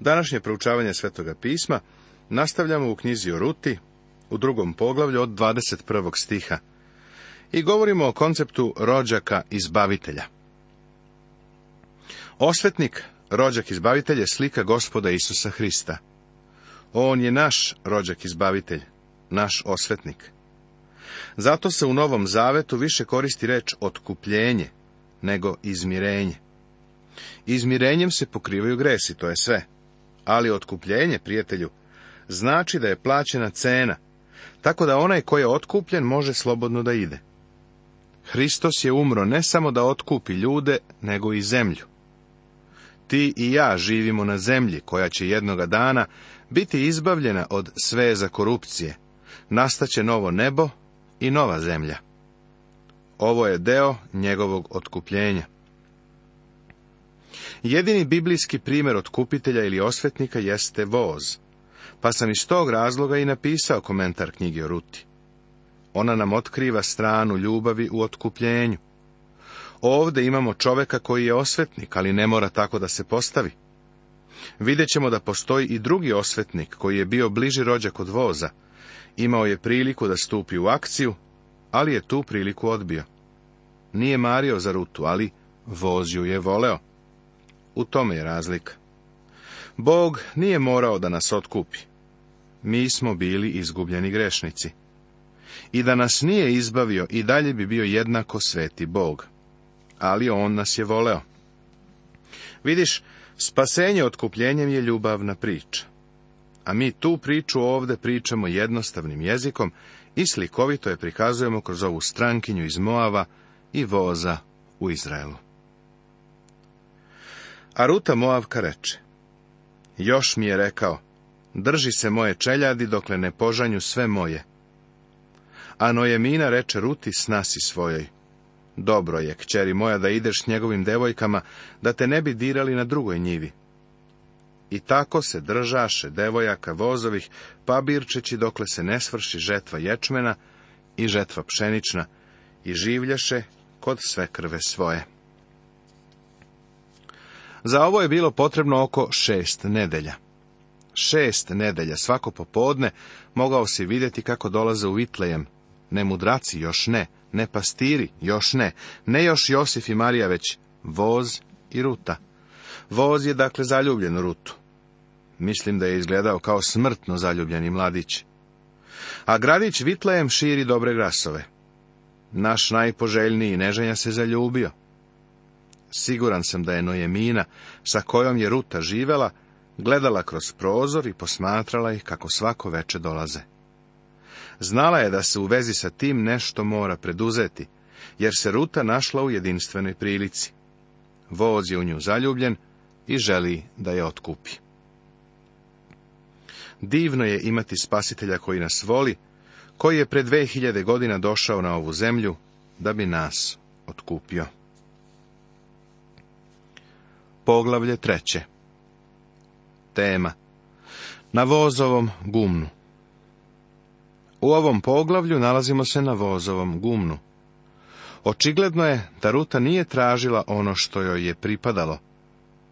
Današnje proučavanje Svetoga pisma nastavljamo u knjizi o Ruti, u drugom poglavlju od 21. stiha. I govorimo o konceptu rođaka izbavitelja. Osvetnik, rođak izbavitelj, je slika gospoda Isusa Hrista. On je naš rođak izbavitelj, naš osvetnik. Zato se u Novom Zavetu više koristi reč otkupljenje nego izmirenje. Izmirenjem se pokrivaju gresi, to je sve ali otkupljenje, prijatelju, znači da je plaćena cena, tako da onaj koji je otkupljen može slobodno da ide. Hristos je umro ne samo da otkupi ljude, nego i zemlju. Ti i ja živimo na zemlji koja će jednoga dana biti izbavljena od sveza korupcije. Nastaće novo nebo i nova zemlja. Ovo je deo njegovog otkupljenja. Jedini biblijski primjer otkupitelja ili osvetnika jeste voz, pa sam iz tog razloga i napisao komentar knjige o Ruti. Ona nam otkriva stranu ljubavi u otkupljenju. Ovde imamo čoveka koji je osvetnik, ali ne mora tako da se postavi. Vidjet ćemo da postoji i drugi osvetnik koji je bio bliži rođak od voza. Imao je priliku da stupi u akciju, ali je tu priliku odbio. Nije mario za rutu, ali voz ju je voleo. U tome je razlika. Bog nije morao da nas otkupi. Mi smo bili izgubljeni grešnici. I da nas nije izbavio, i dalje bi bio jednako sveti Bog. Ali On nas je voleo. Vidiš, spasenje otkupljenjem je ljubavna priča. A mi tu priču ovde pričamo jednostavnim jezikom i slikovito je prikazujemo kroz ovu strankinju iz Moava i voza u Izraelu. A Ruta Moavka reče, još mi je rekao, drži se moje čeljadi dokle ne požanju sve moje. A Nojemina reče Ruti snasi svojoj. Dobro je, kćeri moja, da ideš s njegovim devojkama, da te ne bi dirali na drugoj njivi. I tako se držaše devojaka vozovih, pa birčeći dokle se ne svrši žetva ječmena i žetva pšenična, i življaše kod sve krve svoje. Za ovo je bilo potrebno oko šest nedelja. Šest nedelja svako popodne mogao si vidjeti kako dolaze u Vitlejem. Ne mudraci, još ne, ne pastiri, još ne, ne još Josif i Marija, već voz i ruta. Voz je dakle zaljubljen u rutu. Mislim da je izgledao kao smrtno zaljubljeni mladić. A gradić Vitlejem širi dobre grasove. Naš najpoželjniji neženja se zaljubio. Siguran sam da je Nojemina, sa kojom je Ruta živela, gledala kroz prozor i posmatrala ih kako svako veče dolaze. Znala je da se u vezi sa tim nešto mora preduzeti, jer se Ruta našla u jedinstvenoj prilici. Voz je u nju zaljubljen i želi da je otkupi. Divno je imati spasitelja koji nas voli, koji je pred 2000 godina došao na ovu zemlju da bi nas otkupio. Poglavlje treće. Tema. Na vozovom gumnu. U ovom poglavlju nalazimo se na vozovom gumnu. Očigledno je da Ruta nije tražila ono što joj je pripadalo,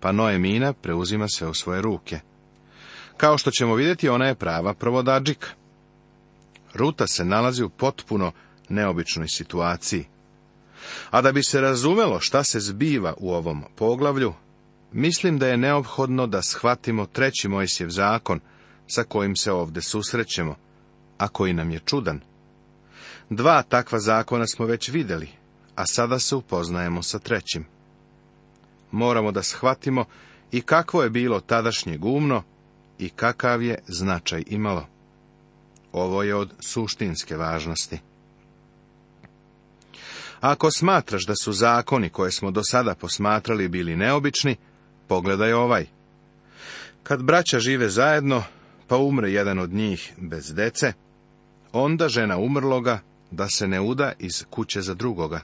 pa Noemina preuzima se u svoje ruke. Kao što ćemo vidjeti, ona je prava provodadžika Ruta se nalazi u potpuno neobičnoj situaciji. A da bi se razumelo šta se zbiva u ovom poglavlju, Mislim da je neophodno da shvatimo treći Mojsijev zakon, sa kojim se ovdje susrećemo, a koji nam je čudan. Dva takva zakona smo već vidjeli, a sada se upoznajemo sa trećim. Moramo da shvatimo i kakvo je bilo tadašnje gumno i kakav je značaj imalo. Ovo je od suštinske važnosti. Ako smatraš da su zakoni koje smo do sada posmatrali bili neobični, Pogledaj ovaj. Kad braća žive zajedno, pa umre jedan od njih bez dece, onda žena umrloga da se ne uda iz kuće za drugoga.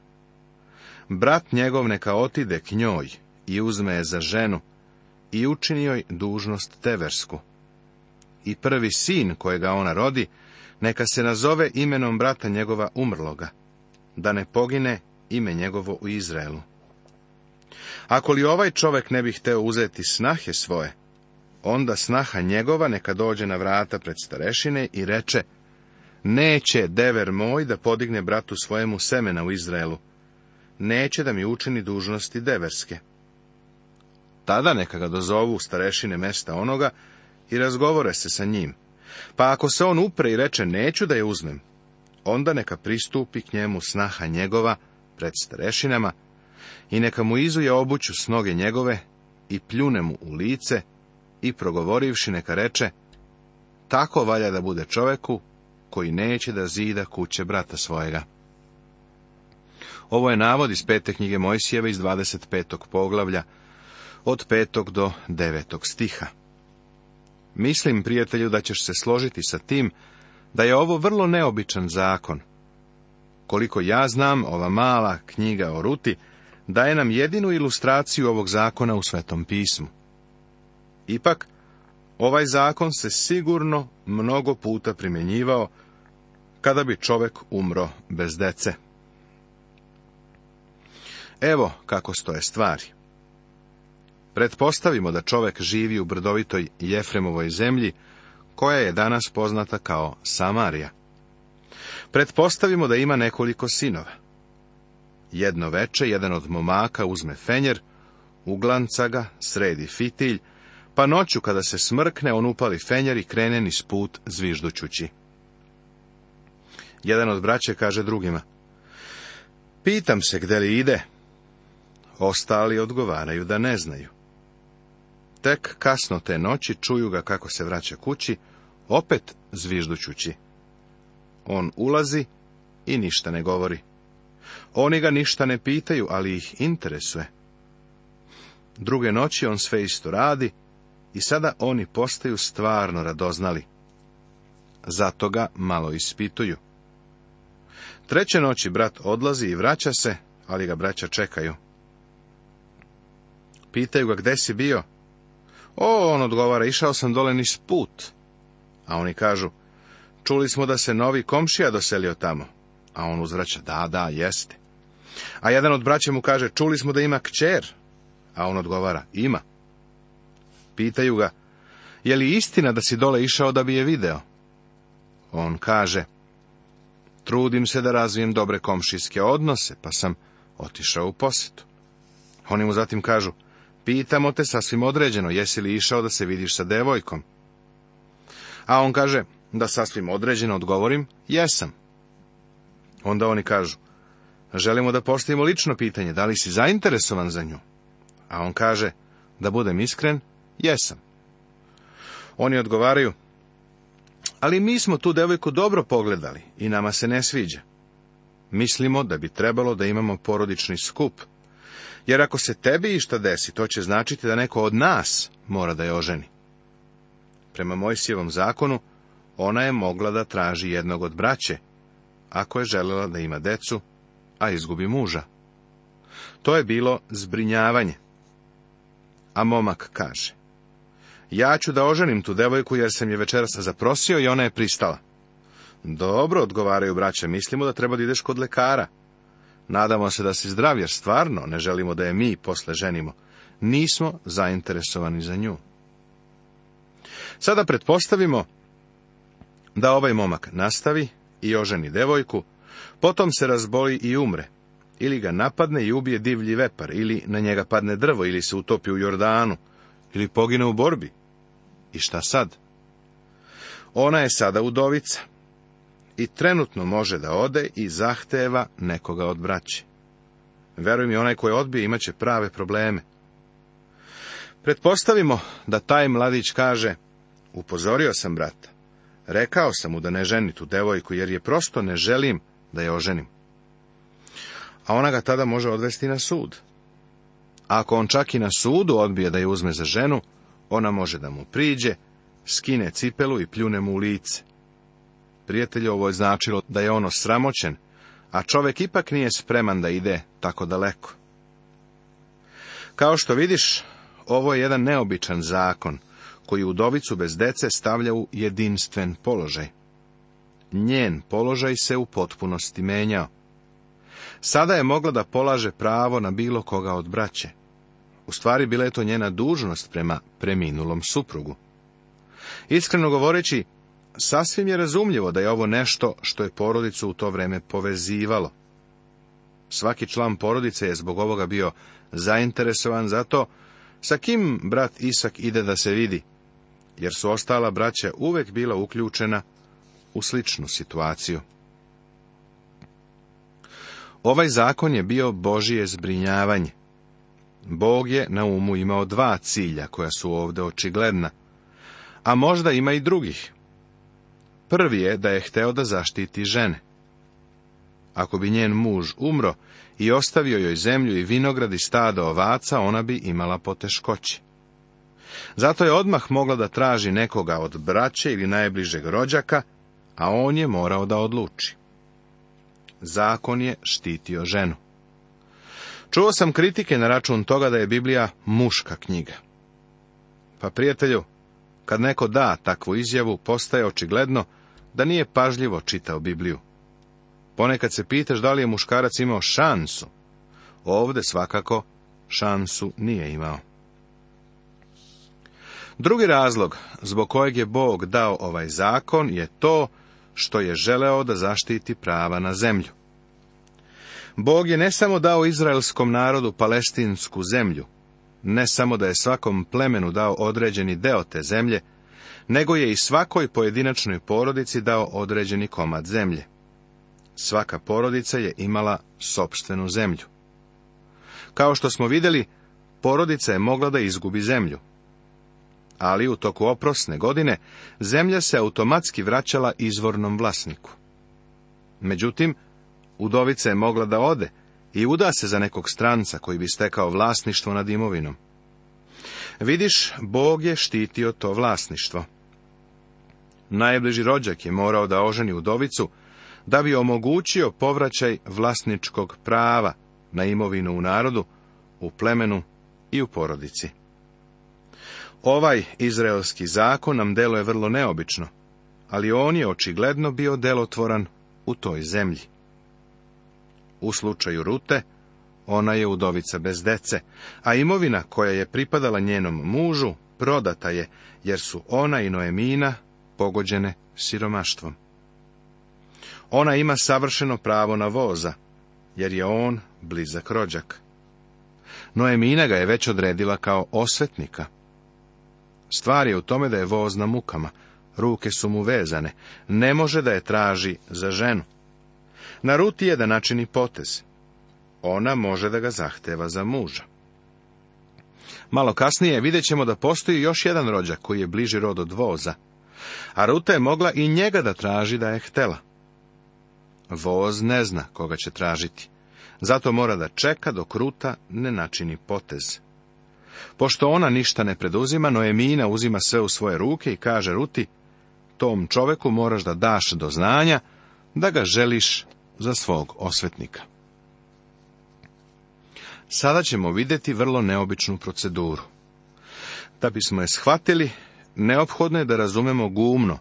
Brat njegov neka otide k njoj i uzme je za ženu i učini joj dužnost teversku. I prvi sin kojega ona rodi, neka se nazove imenom brata njegova umrloga, da ne pogine ime njegovo u Izraelu. Ako li ovaj čovjek ne bi hteo uzeti snahe svoje, onda snaha njegova neka dođe na vrata pred starešine i reče, neće dever moj da podigne bratu svojemu semena u Izraelu, neće da mi učini dužnosti deverske. Tada neka ga dozovu starešine mesta onoga i razgovore se sa njim. Pa ako se on upre i reče neću da je uzmem, onda neka pristupi k njemu snaha njegova pred starešinama i neka mu izuje obuću s noge njegove i pljune mu u lice i progovorivši neka reče, tako valja da bude čoveku koji neće da zida kuće brata svojega. Ovo je navod iz pete knjige Mojsijeva iz 25. poglavlja, od 5. do 9. stiha. Mislim, prijatelju, da ćeš se složiti sa tim da je ovo vrlo neobičan zakon. Koliko ja znam, ova mala knjiga o Ruti daje nam jedinu ilustraciju ovog zakona u Svetom pismu. Ipak, ovaj zakon se sigurno mnogo puta primjenjivao kada bi čovjek umro bez dece. Evo kako stoje stvari. Pretpostavimo da čovjek živi u brdovitoj Jefremovoj zemlji, koja je danas poznata kao Samarija. Pretpostavimo da ima nekoliko sinova. Jedno veče, jedan od momaka uzme fenjer, uglanca ga, sredi fitilj, pa noću kada se smrkne, on upali fenjer i krene niz put zviždućući. Jedan od braće kaže drugima, Pitam se gde li ide. Ostali odgovaraju da ne znaju. Tek kasno te noći čuju ga kako se vraća kući, opet zviždućući. On ulazi i ništa ne govori. Oni ga ništa ne pitaju, ali ih interesuje. Druge noći on sve isto radi i sada oni postaju stvarno radoznali. Zato ga malo ispituju. Treće noći brat odlazi i vraća se, ali ga braća čekaju. Pitaju ga gde si bio? O, on odgovara, išao sam dole niz put. A oni kažu, čuli smo da se novi komšija doselio tamo. A on uzvraća, da, da, jeste. A jedan od braća mu kaže, čuli smo da ima kćer. A on odgovara, ima. Pitaju ga, je li istina da si dole išao da bi je video? On kaže, trudim se da razvijem dobre komšijske odnose, pa sam otišao u posetu. Oni mu zatim kažu, pitamo te sasvim određeno, jesi li išao da se vidiš sa devojkom? A on kaže, da sasvim određeno odgovorim, jesam. Onda oni kažu, želimo da postavimo lično pitanje, da li si zainteresovan za nju? A on kaže, da budem iskren, jesam. Oni odgovaraju, ali mi smo tu devojku dobro pogledali i nama se ne sviđa. Mislimo da bi trebalo da imamo porodični skup, jer ako se tebi išta desi, to će značiti da neko od nas mora da je oženi. Prema Mojsijevom zakonu, ona je mogla da traži jednog od braće, ako je želela da ima decu, a izgubi muža. To je bilo zbrinjavanje. A momak kaže, ja ću da oženim tu devojku jer sam je večeras zaprosio i ona je pristala. Dobro, odgovaraju braće, mislimo da treba da ideš kod lekara. Nadamo se da si zdrav jer stvarno ne želimo da je mi posle ženimo. Nismo zainteresovani za nju. Sada pretpostavimo da ovaj momak nastavi i oženi devojku, potom se razboli i umre, ili ga napadne i ubije divlji vepar, ili na njega padne drvo, ili se utopi u Jordanu, ili pogine u borbi. I šta sad? Ona je sada udovica i trenutno može da ode i zahteva nekoga od braće. Veruj mi, onaj koji odbije imaće prave probleme. Pretpostavimo da taj mladić kaže, upozorio sam brata, Rekao sam mu da ne ženi tu devojku, jer je prosto ne želim da je oženim. A ona ga tada može odvesti na sud. ako on čak i na sudu odbije da je uzme za ženu, ona može da mu priđe, skine cipelu i pljune mu u lice. Prijatelju ovo je značilo da je ono sramoćen, a čovek ipak nije spreman da ide tako daleko. Kao što vidiš, ovo je jedan neobičan zakon, koji udovicu bez dece stavlja u jedinstven položaj. Njen položaj se u potpunosti menjao. Sada je mogla da polaže pravo na bilo koga od braće. U stvari bila je to njena dužnost prema preminulom suprugu. Iskreno govoreći, sasvim je razumljivo da je ovo nešto što je porodicu u to vreme povezivalo. Svaki član porodice je zbog ovoga bio zainteresovan za to sa kim brat Isak ide da se vidi, jer su ostala braća uvek bila uključena u sličnu situaciju. Ovaj zakon je bio Božije zbrinjavanje. Bog je na umu imao dva cilja koja su ovdje očigledna, a možda ima i drugih. Prvi je da je hteo da zaštiti žene. Ako bi njen muž umro i ostavio joj zemlju i vinograd i stado ovaca, ona bi imala poteškoće. Zato je odmah mogla da traži nekoga od braće ili najbližeg rođaka, a on je morao da odluči. Zakon je štitio ženu. Čuo sam kritike na račun toga da je Biblija muška knjiga. Pa prijatelju, kad neko da takvu izjavu, postaje očigledno da nije pažljivo čitao Bibliju. Ponekad se pitaš da li je muškarac imao šansu. Ovde svakako šansu nije imao. Drugi razlog zbog kojeg je Bog dao ovaj zakon je to što je želeo da zaštiti prava na zemlju. Bog je ne samo dao izraelskom narodu palestinsku zemlju, ne samo da je svakom plemenu dao određeni deo te zemlje, nego je i svakoj pojedinačnoj porodici dao određeni komad zemlje. Svaka porodica je imala sopstvenu zemlju. Kao što smo vidjeli, porodica je mogla da izgubi zemlju ali u toku oprosne godine zemlja se automatski vraćala izvornom vlasniku. Međutim, udovica je mogla da ode i uda se za nekog stranca koji bi stekao vlasništvo nad imovinom. Vidiš, Bog je štitio to vlasništvo. Najbliži rođak je morao da oženi udovicu da bi omogućio povraćaj vlasničkog prava na imovinu u narodu, u plemenu i u porodici. Ovaj izraelski zakon nam deluje vrlo neobično, ali on je očigledno bio delotvoran u toj zemlji. U slučaju Rute, ona je udovica bez dece, a imovina koja je pripadala njenom mužu prodata je, jer su ona i Noemina pogođene siromaštvom. Ona ima savršeno pravo na voza, jer je on blizak rođak. Noemina ga je već odredila kao osvetnika. Stvar je u tome da je voz na mukama, ruke su mu vezane, ne može da je traži za ženu. Na ruti je da načini potez. Ona može da ga zahteva za muža. Malo kasnije vidjet ćemo da postoji još jedan rođak koji je bliži rod od voza. A Ruta je mogla i njega da traži da je htela. Voz ne zna koga će tražiti. Zato mora da čeka dok Ruta ne načini potez. Pošto ona ništa ne preduzima, Noemina uzima sve u svoje ruke i kaže Ruti, tom čoveku moraš da daš do znanja da ga želiš za svog osvetnika. Sada ćemo vidjeti vrlo neobičnu proceduru. Da bismo je shvatili, neophodno je da razumemo gumno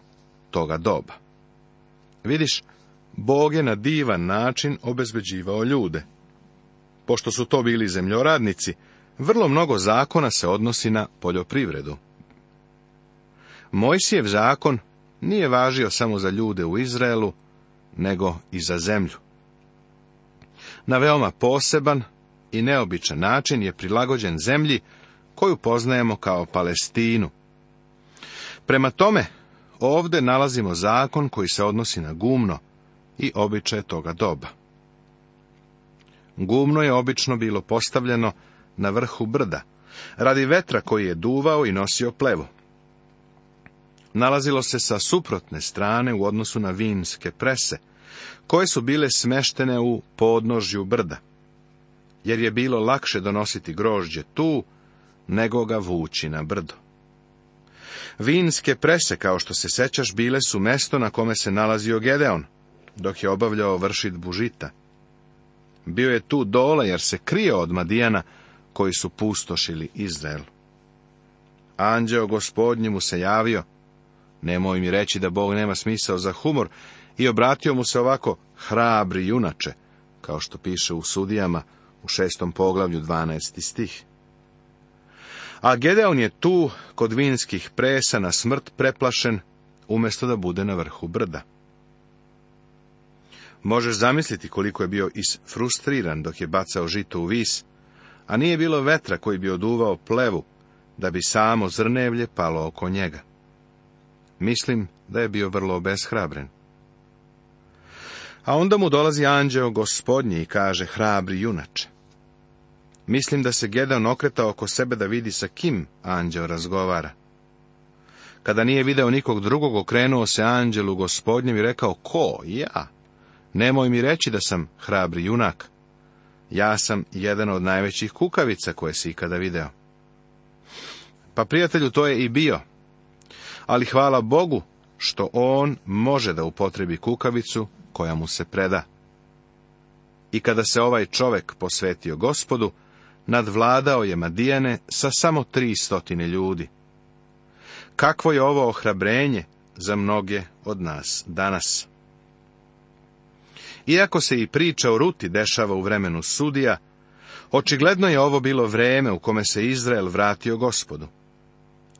toga doba. Vidiš, Bog je na divan način obezbeđivao ljude. Pošto su to bili zemljoradnici, vrlo mnogo zakona se odnosi na poljoprivredu. Mojsijev zakon nije važio samo za ljude u Izraelu, nego i za zemlju. Na veoma poseban i neobičan način je prilagođen zemlji koju poznajemo kao Palestinu. Prema tome, ovdje nalazimo zakon koji se odnosi na gumno i običaje toga doba. Gumno je obično bilo postavljeno na vrhu brda, radi vetra koji je duvao i nosio plevu. Nalazilo se sa suprotne strane u odnosu na vinske prese, koje su bile smeštene u podnožju brda, jer je bilo lakše donositi grožđe tu, nego ga vući na brdo. Vinske prese, kao što se sećaš, bile su mesto na kome se nalazio Gedeon, dok je obavljao vršit bužita. Bio je tu dole, jer se krio od Madijana, koji su pustošili Izrael. Anđeo gospodnji mu se javio, nemoj mi reći da Bog nema smisao za humor, i obratio mu se ovako, hrabri junače, kao što piše u sudijama u šestom poglavlju 12. stih. A Gedeon je tu, kod vinskih presa, na smrt preplašen, umjesto da bude na vrhu brda. Možeš zamisliti koliko je bio isfrustriran dok je bacao žito u vis a nije bilo vetra koji bi oduvao plevu, da bi samo zrnevlje palo oko njega. Mislim da je bio vrlo obeshrabren. A onda mu dolazi anđeo gospodnji i kaže, hrabri junače. Mislim da se Gedeon okretao oko sebe da vidi sa kim anđeo razgovara. Kada nije video nikog drugog, okrenuo se anđelu gospodnjem i rekao, ko, ja? Nemoj mi reći da sam hrabri junak, ja sam jedan od najvećih kukavica koje si ikada video. Pa prijatelju to je i bio. Ali hvala Bogu što on može da upotrebi kukavicu koja mu se preda. I kada se ovaj čovek posvetio gospodu, nadvladao je Madijane sa samo tri stotine ljudi. Kakvo je ovo ohrabrenje za mnoge od nas danas? Iako se i priča o Ruti dešava u vremenu sudija, očigledno je ovo bilo vreme u kome se Izrael vratio gospodu.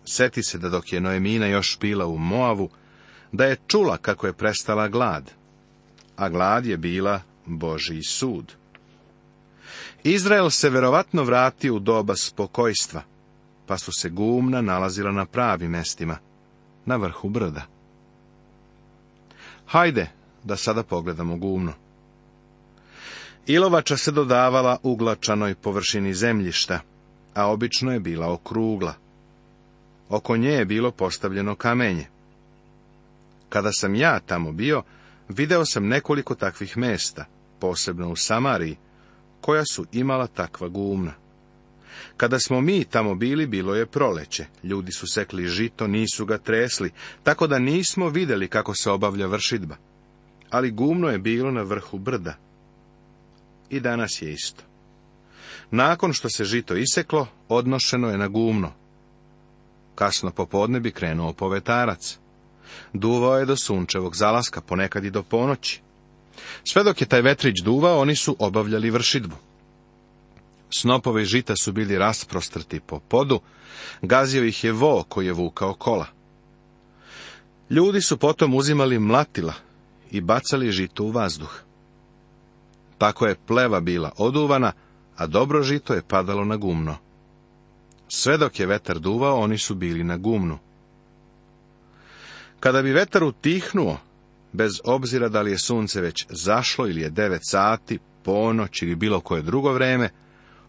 Seti se da dok je Noemina još bila u Moavu, da je čula kako je prestala glad, a glad je bila Boži sud. Izrael se verovatno vratio u doba spokojstva, pa su se gumna nalazila na pravim mestima, na vrhu brda. Hajde, da sada pogledamo gumno. Ilovača se dodavala uglačanoj površini zemljišta, a obično je bila okrugla. Oko nje je bilo postavljeno kamenje. Kada sam ja tamo bio, video sam nekoliko takvih mesta, posebno u Samariji, koja su imala takva gumna. Kada smo mi tamo bili, bilo je proleće. Ljudi su sekli žito, nisu ga tresli, tako da nismo vidjeli kako se obavlja vršidba ali gumno je bilo na vrhu brda. I danas je isto. Nakon što se žito iseklo, odnošeno je na gumno. Kasno popodne bi krenuo povetarac. Duvao je do sunčevog zalaska, ponekad i do ponoći. Sve dok je taj vetrić duvao, oni su obavljali vršidbu. Snopove žita su bili rasprostrti po podu, gazio ih je vo koji je vukao kola. Ljudi su potom uzimali mlatila, i bacali žito u vazduh. Tako je pleva bila oduvana, a dobro žito je padalo na gumno. Sve dok je vetar duvao, oni su bili na gumnu. Kada bi vetar utihnuo, bez obzira da li je sunce već zašlo ili je devet sati, ponoć ili bilo koje drugo vreme,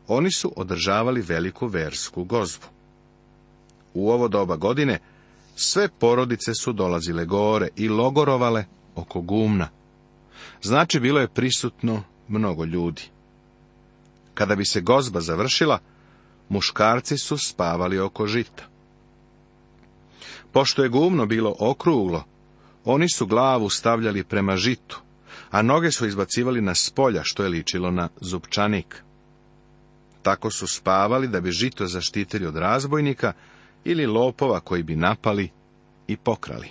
oni su održavali veliku versku gozbu. U ovo doba godine sve porodice su dolazile gore i logorovale oko gumna. Znači bilo je prisutno mnogo ljudi. Kada bi se gozba završila, muškarci su spavali oko žita. Pošto je gumno bilo okruglo, oni su glavu stavljali prema žitu, a noge su izbacivali na spolja, što je ličilo na zupčanik. Tako su spavali da bi žito zaštitili od razbojnika ili lopova koji bi napali i pokrali.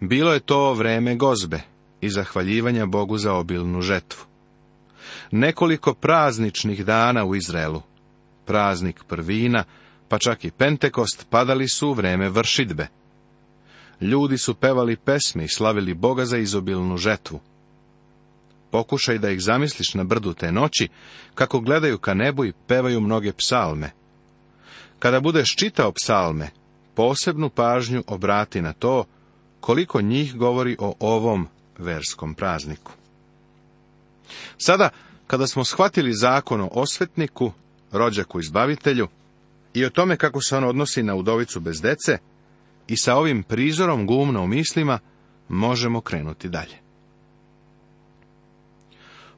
Bilo je to vreme gozbe i zahvaljivanja Bogu za obilnu žetvu. Nekoliko prazničnih dana u Izraelu, praznik prvina, pa čak i Pentekost, padali su u vreme vršidbe. Ljudi su pevali pesme i slavili Boga za izobilnu žetvu. Pokušaj da ih zamisliš na brdu te noći, kako gledaju ka nebu i pevaju mnoge psalme. Kada budeš čitao psalme, posebnu pažnju obrati na to koliko njih govori o ovom verskom prazniku. Sada, kada smo shvatili zakon o osvetniku, rođaku izbavitelju, i o tome kako se on odnosi na udovicu bez dece, i sa ovim prizorom gumno u mislima, možemo krenuti dalje.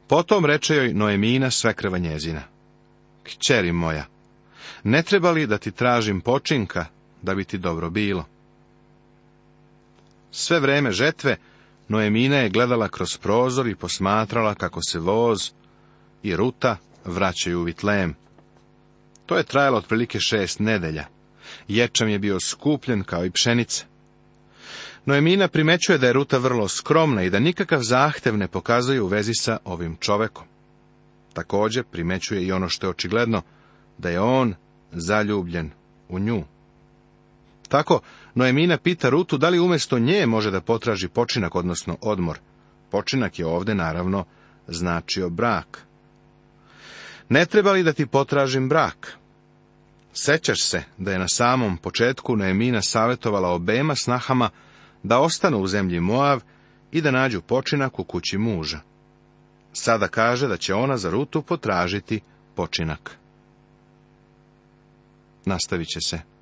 Potom reče joj Noemina svekrva njezina. Kćeri moja, ne treba li da ti tražim počinka, da bi ti dobro bilo? Sve vreme žetve, Noemina je gledala kroz prozor i posmatrala kako se voz i ruta vraćaju u Vitlem. To je trajalo otprilike šest nedelja. Ječam je bio skupljen kao i pšenica. Noemina primećuje da je ruta vrlo skromna i da nikakav zahtev ne pokazuje u vezi sa ovim čovekom. Također primećuje i ono što je očigledno, da je on zaljubljen u nju. Tako, Noemina pita Rutu da li umjesto nje može da potraži počinak, odnosno odmor. Počinak je ovdje, naravno, značio brak. Ne treba li da ti potražim brak? Sećaš se da je na samom početku Noemina savjetovala obema snahama da ostanu u zemlji Moav i da nađu počinak u kući muža. Sada kaže da će ona za Rutu potražiti počinak. Nastavit će se.